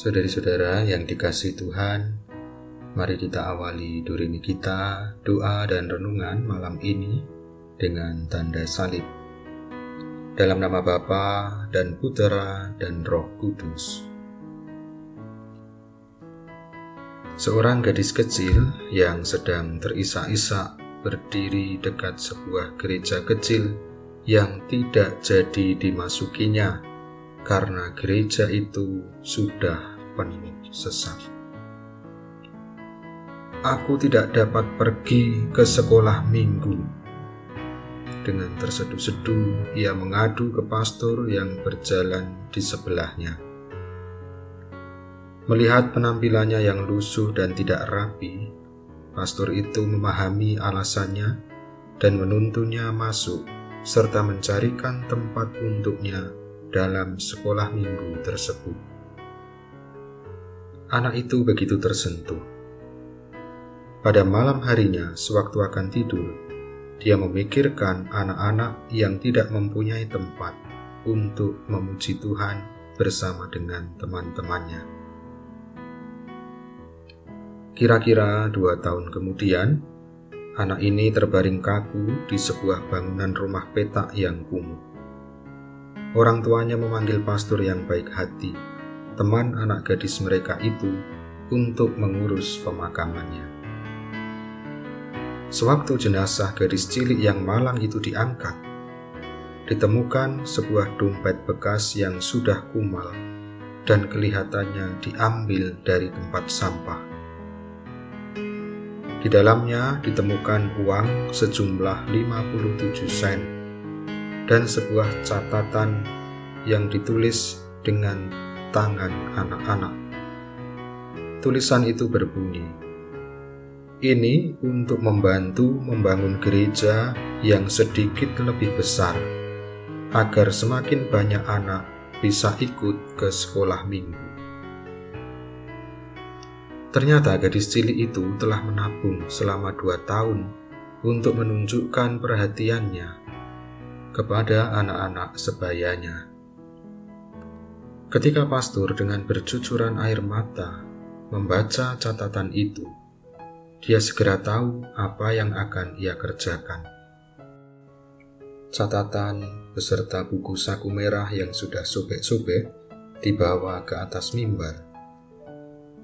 Saudari-saudara yang dikasih Tuhan, mari kita awali durimi kita, doa dan renungan malam ini dengan tanda salib. Dalam nama Bapa dan Putera dan Roh Kudus. Seorang gadis kecil yang sedang terisak-isak berdiri dekat sebuah gereja kecil yang tidak jadi dimasukinya karena gereja itu sudah penuh sesak. Aku tidak dapat pergi ke sekolah minggu. Dengan terseduh-seduh, ia mengadu ke pastor yang berjalan di sebelahnya. Melihat penampilannya yang lusuh dan tidak rapi, pastor itu memahami alasannya dan menuntunnya masuk serta mencarikan tempat untuknya dalam sekolah minggu tersebut. Anak itu begitu tersentuh. Pada malam harinya, sewaktu akan tidur, dia memikirkan anak-anak yang tidak mempunyai tempat untuk memuji Tuhan bersama dengan teman-temannya. Kira-kira dua tahun kemudian, anak ini terbaring kaku di sebuah bangunan rumah petak yang kumuh. Orang tuanya memanggil pastor yang baik hati, teman anak gadis mereka itu, untuk mengurus pemakamannya. Sewaktu jenazah gadis cilik yang malang itu diangkat, ditemukan sebuah dompet bekas yang sudah kumal dan kelihatannya diambil dari tempat sampah. Di dalamnya ditemukan uang sejumlah 57 sen dan sebuah catatan yang ditulis dengan tangan anak-anak. Tulisan itu berbunyi, "Ini untuk membantu membangun gereja yang sedikit lebih besar, agar semakin banyak anak bisa ikut ke sekolah minggu." Ternyata gadis cilik itu telah menabung selama dua tahun untuk menunjukkan perhatiannya kepada anak-anak sebayanya. Ketika pastor dengan bercucuran air mata membaca catatan itu, dia segera tahu apa yang akan ia kerjakan. Catatan beserta buku saku merah yang sudah sobek-sobek dibawa ke atas mimbar.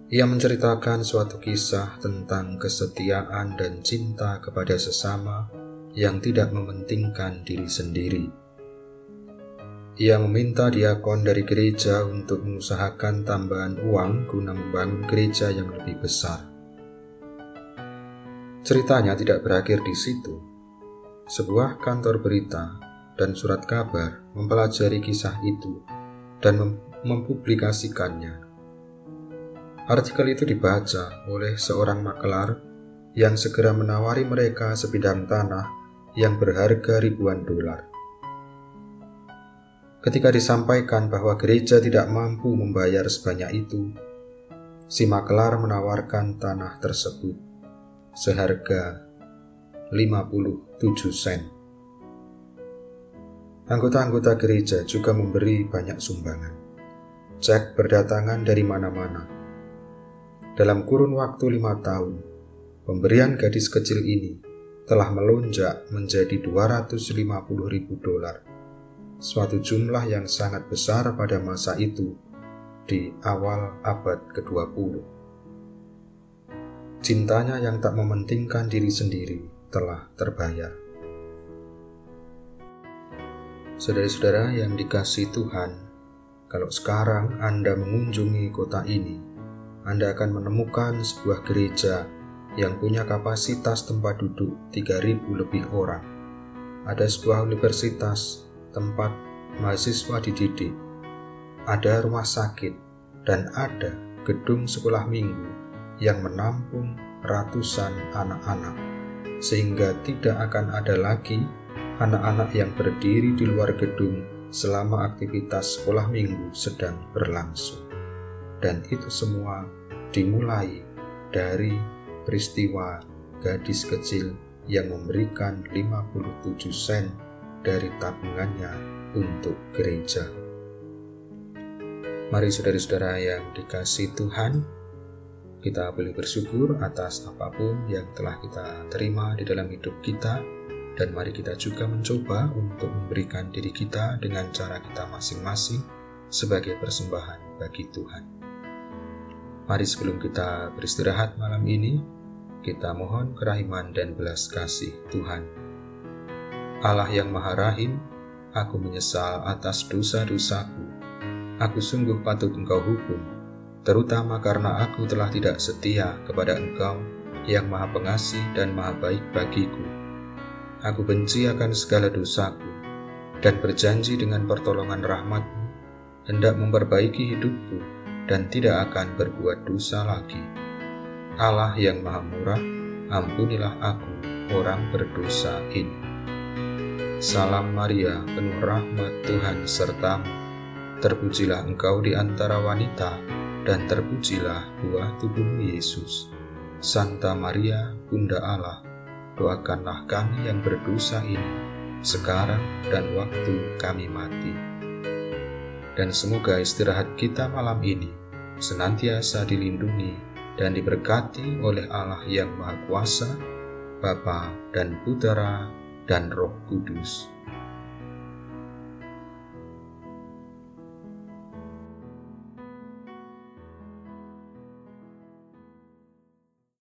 Ia menceritakan suatu kisah tentang kesetiaan dan cinta kepada sesama yang tidak mementingkan diri sendiri. Ia meminta diakon dari gereja untuk mengusahakan tambahan uang guna membangun gereja yang lebih besar. Ceritanya tidak berakhir di situ. Sebuah kantor berita dan surat kabar mempelajari kisah itu dan mem mempublikasikannya. Artikel itu dibaca oleh seorang makelar yang segera menawari mereka sebidang tanah yang berharga ribuan dolar. Ketika disampaikan bahwa gereja tidak mampu membayar sebanyak itu, si makelar menawarkan tanah tersebut seharga 57 sen. Anggota-anggota gereja juga memberi banyak sumbangan. Cek berdatangan dari mana-mana. Dalam kurun waktu lima tahun, pemberian gadis kecil ini telah melonjak menjadi 250 ribu dolar, suatu jumlah yang sangat besar pada masa itu di awal abad ke-20. Cintanya yang tak mementingkan diri sendiri telah terbayar. Saudara-saudara yang dikasih Tuhan, kalau sekarang Anda mengunjungi kota ini, Anda akan menemukan sebuah gereja yang punya kapasitas tempat duduk 3.000 lebih orang. Ada sebuah universitas tempat mahasiswa dididik, ada rumah sakit, dan ada gedung sekolah minggu yang menampung ratusan anak-anak, sehingga tidak akan ada lagi anak-anak yang berdiri di luar gedung selama aktivitas sekolah minggu sedang berlangsung. Dan itu semua dimulai dari peristiwa gadis kecil yang memberikan 57 sen dari tabungannya untuk gereja. Mari saudara-saudara yang dikasih Tuhan, kita boleh bersyukur atas apa pun yang telah kita terima di dalam hidup kita, dan mari kita juga mencoba untuk memberikan diri kita dengan cara kita masing-masing sebagai persembahan bagi Tuhan. Mari sebelum kita beristirahat malam ini, kita mohon kerahiman dan belas kasih Tuhan. Allah yang Maha Rahim, aku menyesal atas dosa-dosaku. Aku sungguh patut engkau hukum terutama karena aku telah tidak setia kepada Engkau yang Maha Pengasih dan Maha Baik bagiku. Aku benci akan segala dosaku dan berjanji dengan pertolongan rahmatmu hendak memperbaiki hidupku dan tidak akan berbuat dosa lagi. Allah yang Maha Murah, ampunilah aku, orang berdosa ini. Salam Maria, penuh rahmat Tuhan sertamu. Terpujilah engkau di antara wanita, dan terpujilah buah tubuhmu Yesus. Santa Maria, Bunda Allah, doakanlah kami yang berdosa ini, sekarang dan waktu kami mati. Dan semoga istirahat kita malam ini senantiasa dilindungi dan diberkati oleh Allah yang Maha Kuasa, Bapa dan Putera dan Roh Kudus